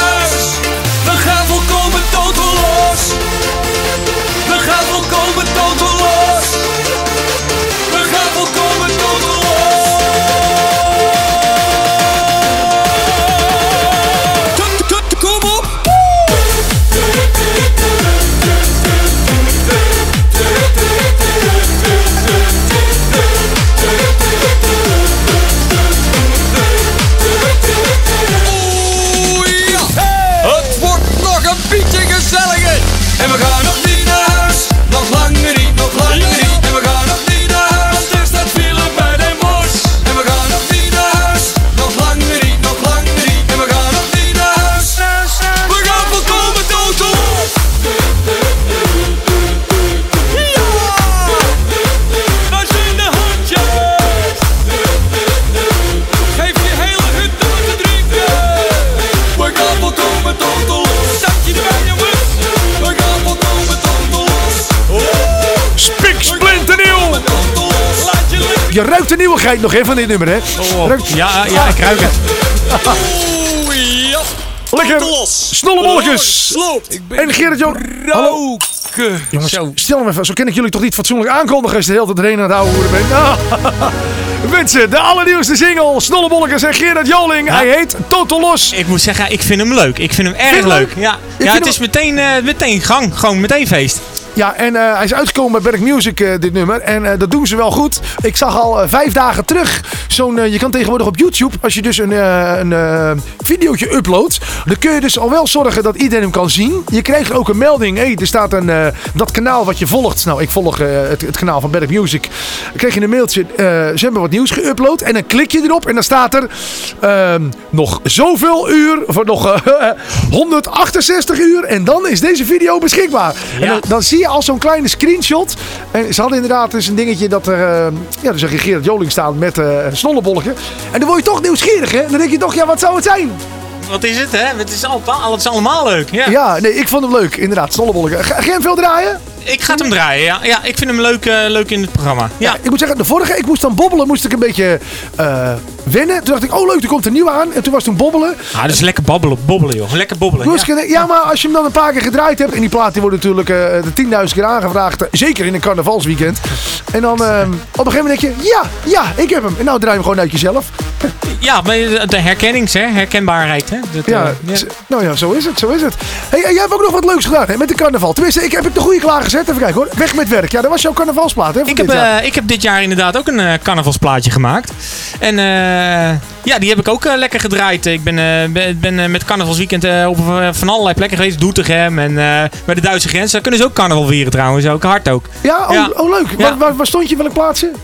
Nieuwigheid nog even van dit nummer, hè? Ruikt- Ja, ja, ik ruik het. Oeh, ja. Lekker. Los. Snollebolletjes. Sloopt. En Gerrit Jan. Hallo. Jongens, stel me even. Zo ken ik jullie toch niet fatsoenlijk aankondigen als je de hele tijd erheen aan het houden hoeren bent. Ah. *laughs* Mensen, de allernieuwste single. Snollebolletjes en Gerrit Joling. Hij heet Total Los. Ik moet zeggen, ik vind hem leuk. Ik vind hem erg Vind leuk. leuk? Ja, Ik ja het hem- is meteen, eh, meteen gang. Gewoon meteen feest. Ja, en eh, hij is uitgekomen bij Berk Music, eh, dit nummer. En eh, dat doen ze wel goed. Ik zag al vijf dagen terug zo'n... eh, je kan tegenwoordig op YouTube, als je dus een, eh een eh, videootje uploadt... dan kun je dus al wel zorgen dat iedereen hem kan zien. Je krijgt ook een melding. Hé, er staat een, dat kanaal wat je volgt. Nou, ik volg het, het kanaal van Berk Music. Dan krijg je een mailtje. ze hebben wat nieuws geüpload. En dan klik je erop en dan staat er... ehm, nog zoveel uur, of nog eh, *laughs* 168 uur. En dan is deze video beschikbaar. En dan, dan zie je al zo'n kleine screenshot. En ze hadden inderdaad dus een dingetje dat er... ja, zag je Gerard Joling staan met snollebolken. En dan word je toch nieuwsgierig, hè? Dan denk je toch, ja, wat zou het zijn? Wat is het, hè? Het is, al, het is allemaal leuk. Ja. Ja, nee, ik vond hem leuk. Inderdaad, snollebolken. Hem veel draaien? Ik ga het hem draaien, ja. ja ik vind hem leuk, eh, leuk in het programma. Ja. Ik moet zeggen, de vorige, ik moest dan bobbelen, moest ik een beetje eh, wennen. Toen dacht ik, oh leuk, er komt een nieuwe aan. En toen was toen bobbelen. Ah, dus lekker babbelen, bobbelen, joh. Lekker bobbelen. Ja. maar als je hem dan een paar keer gedraaid hebt. En die plaat die wordt natuurlijk eh, de 10.000 keer aangevraagd. Zeker in een carnavalsweekend. En dan eh, op een gegeven moment denk je, ja, ja, ik heb hem. En nou draai hem gewoon uit jezelf. *laughs* Ja, maar de- herkennings, hè? herkenbaarheid. Hè? Dat, Ja, nou ja, zo is het, zo is het. Hey, jij hebt ook nog wat leuks gedaan hè, met de carnaval. Tenminste, ik heb ik de goede klaargezet. Even kijken hoor. Weg met werk. Ja, dat was jouw carnavalsplaat hè, Ik heb, dit jaar. eh, ik heb dit jaar inderdaad ook een eh, carnavalsplaatje gemaakt. En eh, ja, die heb ik ook lekker gedraaid. Ik ben, ben, met carnavalsweekend op van allerlei plekken geweest. Doetinchem en bij de Duitse grens. Daar kunnen ze ook carnaval vieren trouwens. Ook hard ook. ja, oh, ja. oh leuk. Ja. Waar, waar, waar stond je? Welke plaatsen?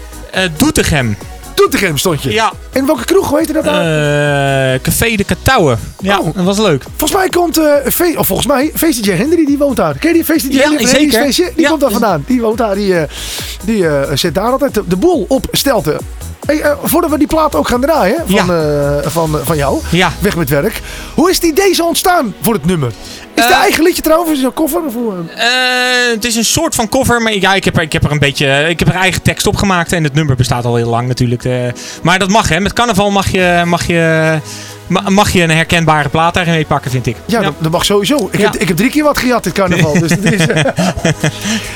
Doetinchem. Doetinchem stond je. Ja. En welke kroeg, weet je dat nou? Eh, Café de Katouwen. Ja, Oh. dat was leuk. Volgens mij komt, eh Fe- of volgens mij, Feestje Henry, die woont daar. Ken je die Feestje Ja, Henry? zeker. Feestje? Die Ja. komt daar vandaan. Die woont daar, die, eh, die eh, zet daar altijd de, de boel op stelte. Hey, eh, voordat we die plaat ook gaan draaien van, eh, van, van jou, Ja. Weg met Werk. Hoe is die deze ontstaan voor het nummer? Is het Eh, een eigen liedje trouwens? Is het een? Of eh? Eh, het is een soort van cover, maar ja, ik heb, er, ik heb er een beetje, ik heb er eigen tekst op gemaakt en het nummer bestaat al heel lang natuurlijk. eh. maar dat mag hè, met carnaval mag je, mag je, mag je een herkenbare plaat daarin mee pakken, vind ik. ja, Dat, dat mag sowieso. Ik, Ja. heb, ik heb drie keer wat gejat dit carnaval. dus dat is, *laughs* eh.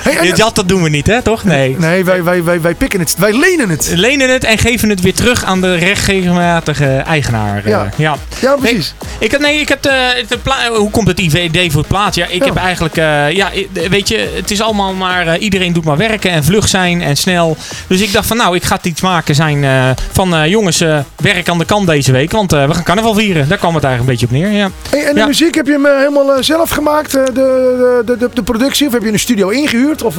hey, jat, dat doen we niet hè, toch? Nee. nee, wij, wij, wij, wij pikken het. Wij lenen het. Lenen het en geven het weer terug aan de rechtmatige eigenaar. eh. Ja. ja. Ja, precies. Ik heb, nee, ik heb de, de hoe komt het idee voor het plaatje? Ja, ik Ja. heb eigenlijk, eh, ja, weet je, het is allemaal maar, eh, iedereen doet maar werken en vlug zijn en snel. Dus ik dacht van, nou, ik ga het iets maken zijn eh, van, eh, jongens, eh, werk aan de kant deze week, want eh, we gaan carnaval vieren. Daar kwam het eigenlijk een beetje op neer, ja. Hey, en de Ja. muziek, heb je hem eh, helemaal eh, zelf gemaakt, eh, de, de, de, de, productie? Of heb je een studio ingehuurd? Of,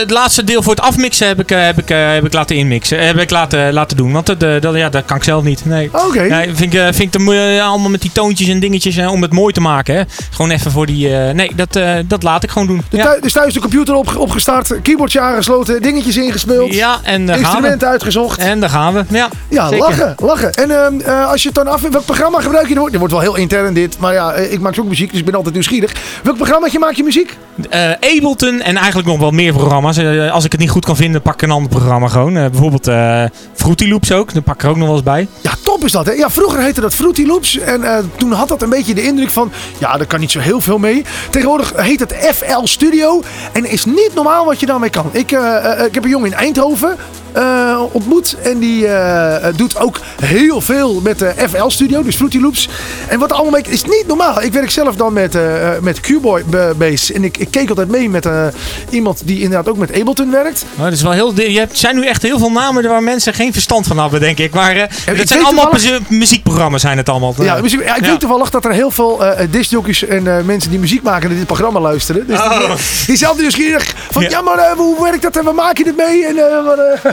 het laatste deel voor het afmixen heb ik, eh, heb ik, eh, heb ik laten inmixen, heb ik laten, laten doen, want dat, eh, dat, ja, dat kan ik zelf niet, nee. Oké. Nee, vind ik, eh, vind ik allemaal met die toontjes en dingetjes eh, om het mooi te maken. Hè. Gewoon even voor die. eh, nee, dat, eh, dat laat ik gewoon doen. de Ja, dus thuis de computer op, opgestart, keyboardje aangesloten, dingetjes ingespeeld, ja en instrumenten uitgezocht. En daar gaan we. Ja, Ja, zeker. lachen, lachen. En ehm, eh, als je het dan af... Welk programma gebruik je? dan? Dit wordt wel heel intern dit, maar ja, eh, ik maak ook muziek, dus ik ben altijd nieuwsgierig. Welk programma maak je muziek? Eh, Ableton en eigenlijk nog wel meer programma's. Eh, als ik het niet goed kan vinden, pak ik een ander programma gewoon. Eh, bijvoorbeeld eh Fruity Loops ook. Daar pak ik er ook nog wel eens bij. Ja, top is dat. Hè? Ja, vroeger heette dat Fruity Loops. En eh, toen had dat een beetje de indruk van... Ja, daar kan niet zo heel veel mee. Tegenwoordig heet het FL Studio. En is niet normaal wat je daarmee kan. Ik, eh, eh, ik heb een jongen in Eindhoven eh, ontmoet. En die eh, doet ook heel veel met de FL Studio. Dus Fruity Loops. En wat allemaal is niet normaal. Ik werk zelf dan met, eh met Q-Boy eh, Base. En ik, ik keek altijd mee met eh, iemand die inderdaad ook met Ableton werkt. Maar het is wel heel, je hebt, zijn nu echt heel veel namen waar mensen geen verstand van hebben, denk ik. Maar eh het weet zijn allemaal toevallig- muziekprogramma's, zijn het allemaal. Ja, muziek, ja, ik Ja. weet toevallig dat er heel veel eh discjockeys en eh, mensen die muziek maken naar dit programma luisteren. Dus Oh. die, die zijn altijd nieuwsgierig van, ja, Ja. maar eh, hoe werkt dat en waar maak je dit mee? En, eh,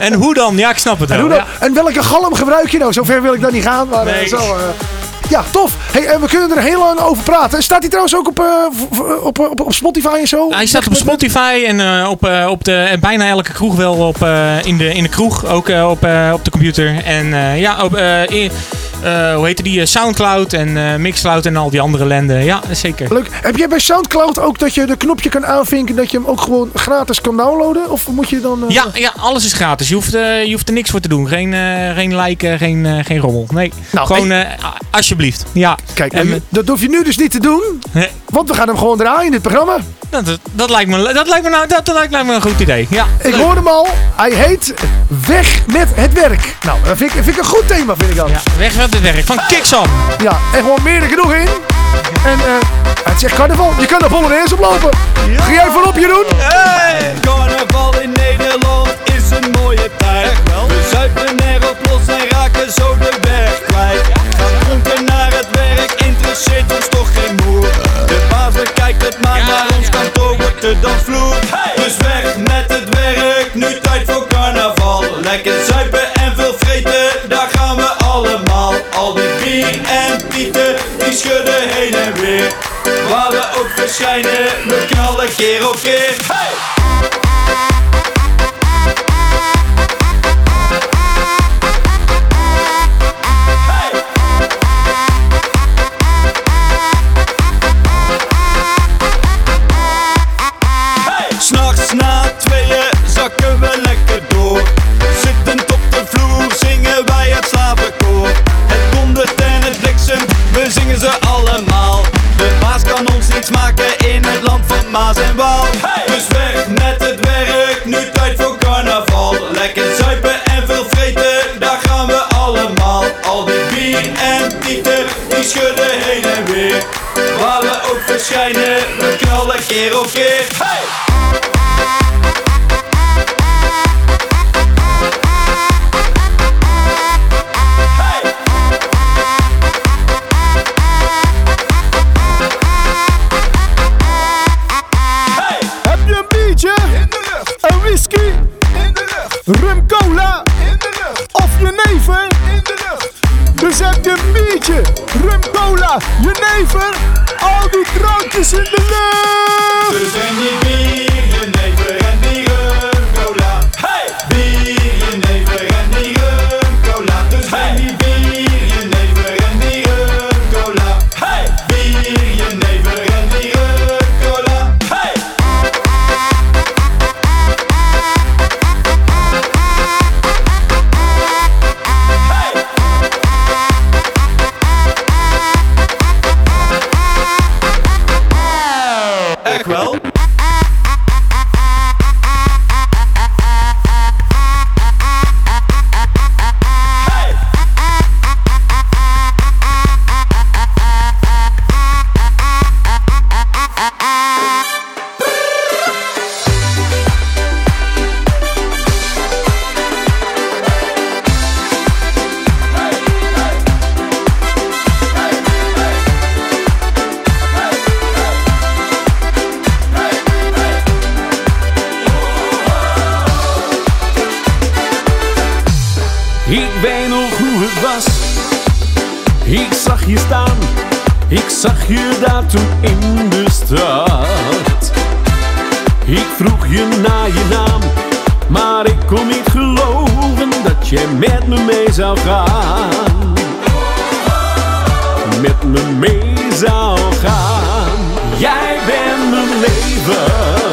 eh, En hoe dan? Ja, ik snap het wel. en welke galm gebruik je nou? Zover wil ik dan niet gaan, maar eh, Nee. zo... eh, ja, tof. Hey, en we kunnen er heel lang over praten. Staat hij trouwens ook op, eh, v- v- op, op, op Spotify en zo? Hij staat op Spotify en eh, op, eh, op de, en bijna elke kroeg wel op, eh, in, de, in de kroeg, ook eh, op, eh, op de computer. En eh, ja, op, eh, in- eh, hoe heette die? eh, Soundcloud en eh, Mixcloud en al die andere lenden. Ja, zeker. Leuk. Heb jij bij Soundcloud ook dat je de knopje kan aanvinken dat je hem ook gewoon gratis kan downloaden? Of moet je dan... eh, Ja, ja, alles is gratis. Je hoeft, eh, je hoeft er niks voor te doen. Geen, eh, geen liken, geen, eh, geen rommel. Nee, Nou, gewoon eh, a- alsjeblieft. Ja. Kijk, En, dat hoef je nu dus niet te doen. Nee. Want we gaan hem gewoon draaien in dit programma. dat, dat, lijkt me, dat, lijkt me nou, dat, dat lijkt me een goed idee. Ja, Ik leuk. hoorde hem al. Hij heet Weg met het werk. Nou, dat vind ik, vind ik een goed thema, vind ik dat. Ja, weg met het werk van Kiksan. Ja, en gewoon meer dan genoeg in. En eh, het zegt carnaval. Je kan er Polonaise oplopen. Ga jij voorop, Jeroen? Carnaval in Nederland is een mooie tijd. We zuipen erop los en raken zo de weg kwijt. kijk het maar ja, ons kantoor wordt de dansvloer. Hey. Dus weg met het werk, nu tijd voor carnaval. Lekker zuipen en veel vreten, daar gaan we allemaal. Al die bier en pieten, die schudden heen en weer. Waar we ook verschijnen, we knallen keer op keer. Hey. weet nog hoe het was. Ik zag je staan, ik zag je daar toen in de straat. Ik vroeg je naar je naam, maar ik kon niet geloven dat je met me mee zou gaan. Met me mee zou gaan. Jij bent mijn leven.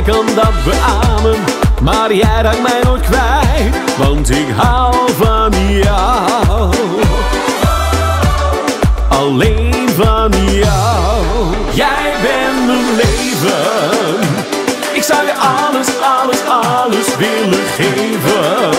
Ik kan dat beamen, maar jij raakt mij nooit kwijt, want ik hou van jou. Alleen van jou. Jij bent mijn leven. Ik zou je alles, alles, alles willen geven.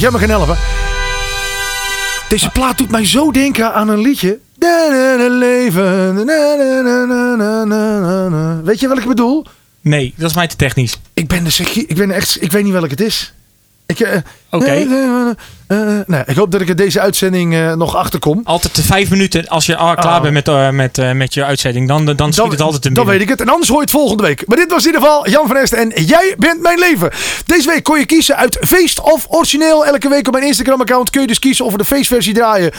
Dat jij me kan helpen. Deze plaat doet mij zo denken aan een liedje. Leven. Weet je wat ik bedoel? Nee, dat is mij te technisch. Ik ben, dus, ik ben echt, ik weet niet welk het is. Ik, eh, Oké. eh, eh, nou, ik hoop dat ik er deze uitzending nog achterkom. Altijd de vijf minuten als je ah, klaar Oh. bent met, met, met je uitzending. Dan, dan schiet het altijd te Dan weet ik het. En anders hoor je het volgende week. Maar dit was in ieder geval Jan van Esten en Jij bent mijn leven. Deze week kon je kiezen uit feest of origineel. Elke week op mijn Instagram account kun je dus kiezen of we de feestversie draaien.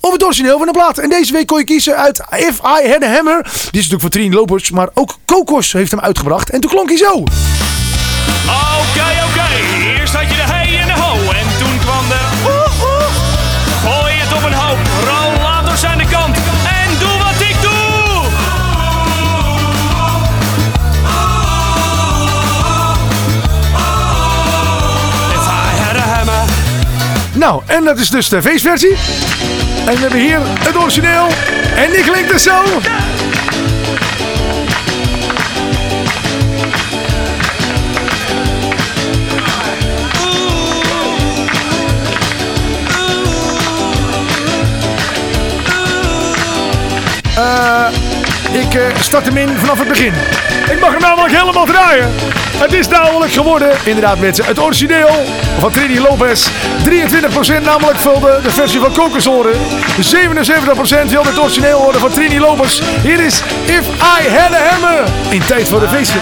Of het origineel van de plaat. En deze week kon je kiezen uit If I Had a Hammer. Die is natuurlijk van Trien Lopers. Maar ook Kokos heeft hem uitgebracht. En toen klonk hij zo. Oké, oké. Eerst had je de hey en de ho. En toen kwam de oeh. Gooi het op een hoop. Rollators aan de kant. En doe wat ik doe. I had a hammer. Nou, en dat is dus de feestversie. En we hebben hier het origineel. En die klinkt dus zo. Eh, start hem in vanaf het begin. Ik mag hem namelijk helemaal draaien. Het is namelijk geworden, inderdaad mensen, het origineel van Trini Lopez. 23% namelijk vulde de versie van Kokosoren. 77% wilde het origineel horen van Trini Lopez. Hier is If I Had a Hammer. In tijd voor de feestje.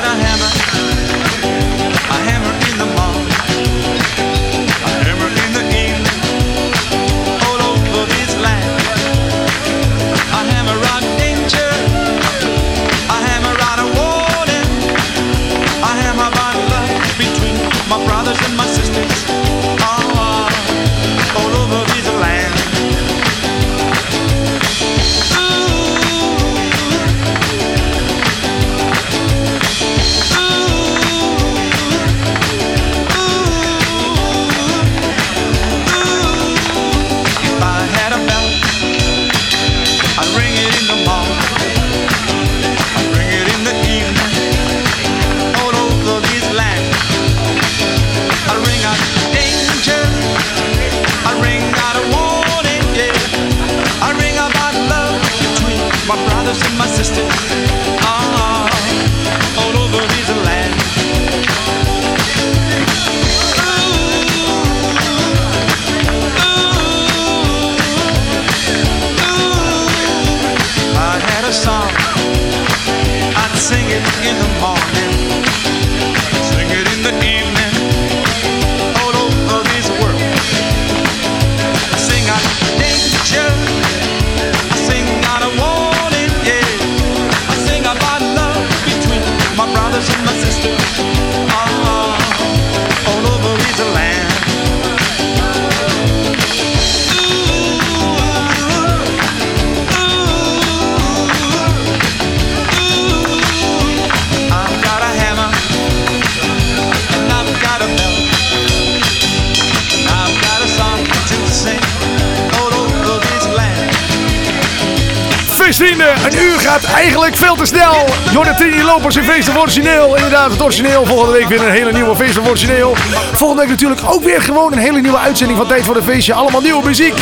Gaat eigenlijk veel te snel. Jordatini Lopers in Feest of Origineel. Inderdaad, het origineel. Volgende week weer een hele nieuwe Feest of Origineel. Volgende week natuurlijk ook weer gewoon een hele nieuwe uitzending van Tijd voor de Feestje. Allemaal nieuwe muziek.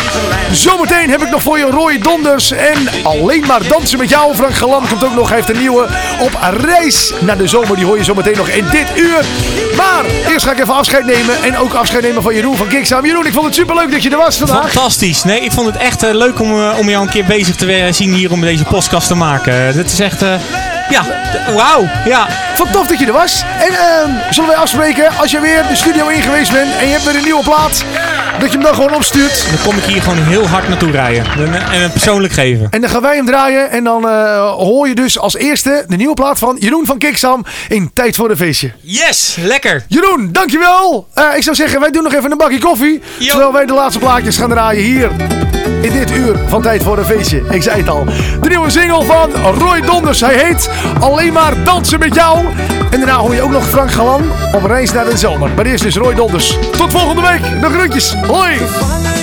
Zometeen heb ik nog voor je Roy Donders. En alleen maar dansen met jou. Frank Galan komt ook nog. Hij heeft een nieuwe op reis naar de zomer. Die hoor je zometeen nog in dit uur. Maar eerst ga ik even afscheid nemen. En ook afscheid nemen van Jeroen van Kicksaam. Jeroen, ik vond het superleuk dat je er was vandaag. Fantastisch. Nee, ik vond het echt eh, leuk om, eh, om jou een keer bezig te eh, zien hier om deze podcast te maken. Dit is echt, ja, wauw. Ja. Vond tof dat je er was. En ehm, zullen wij afspreken als je weer de studio in geweest bent en je hebt weer een nieuwe plaat, dat je hem dan gewoon opstuurt. Dan kom ik hier gewoon heel hard naartoe rijden. En, eh, en het persoonlijk geven. En dan gaan wij hem draaien en dan eh, hoor je dus als eerste de nieuwe plaat van Jeroen van Kiksam in Tijd voor de Feestje. Yes, lekker. Jeroen, dankjewel. Eh ik zou zeggen, wij doen nog even een bakje koffie. Terwijl wij de laatste plaatjes gaan draaien hier. In dit uur van Tijd voor een Feestje. Ik zei het al. De nieuwe single van Roy Donders. Hij heet Alleen maar dansen met jou. En daarna hoor je ook nog Frank Galan op reis naar de zomer. Maar eerst is Roy Donders. Tot volgende week. De groetjes. 嘿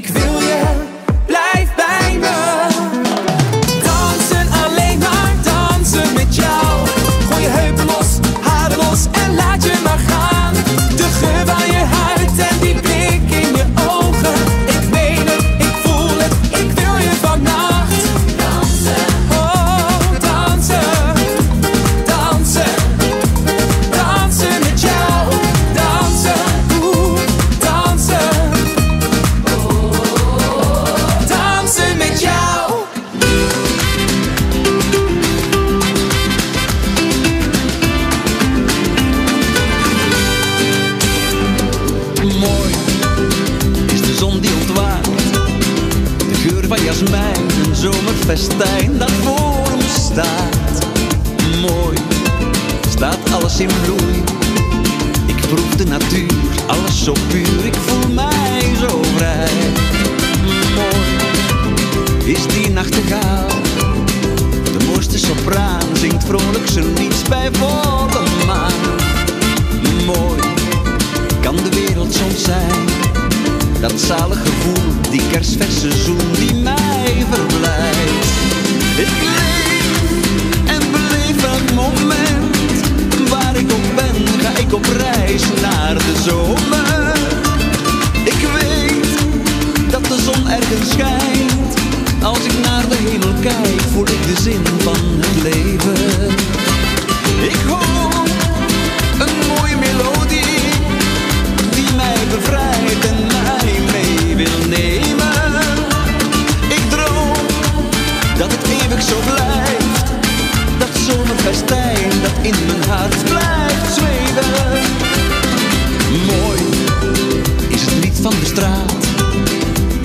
make wil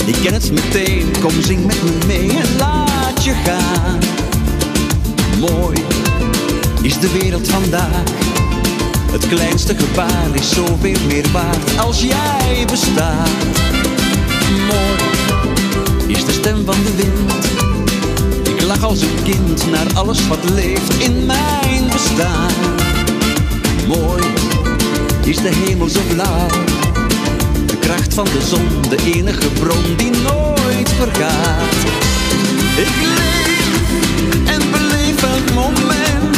ik ken het meteen, kom zing met me mee en laat je gaan. Mooi is de wereld vandaag. Het kleinste gebaar is zoveel meer waard als jij bestaat. Mooi is de stem van de wind. Ik lach als een kind naar alles wat leeft in mijn bestaan. Mooi is de hemel zo blauw. Kracht van de zon, de enige bron die nooit vergaat. Ik leef en beleef elk moment.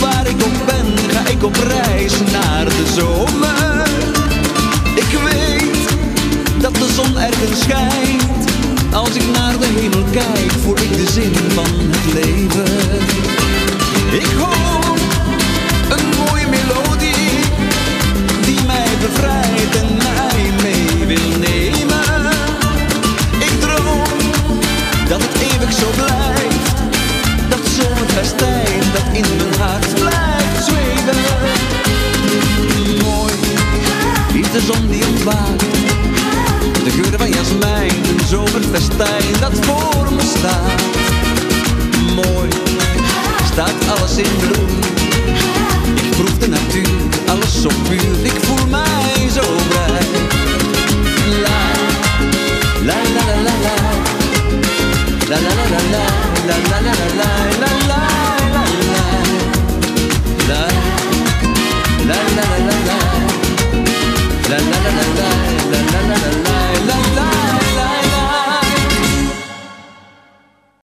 Waar ik op ben, ga ik op reis naar de zomer. Ik weet dat de zon ergens schijnt. Als ik naar de hemel kijk, voel ik de zin van het leven. Ik hoor een mooie melodie bevrijdt en mij mee wil nemen. Ik droom dat het eeuwig zo blijft. Dat zomerfestijn dat in mijn hart blijft zweven. Mooi is de zon die ontwaakt. De geur van jasmijn, een zomerfestijn dat voor me staat. Mooi staat alles in bloei de natuur, alles zo puur, ik voel mij zo blij. La, la la la la la, la la la la la, la la la la la.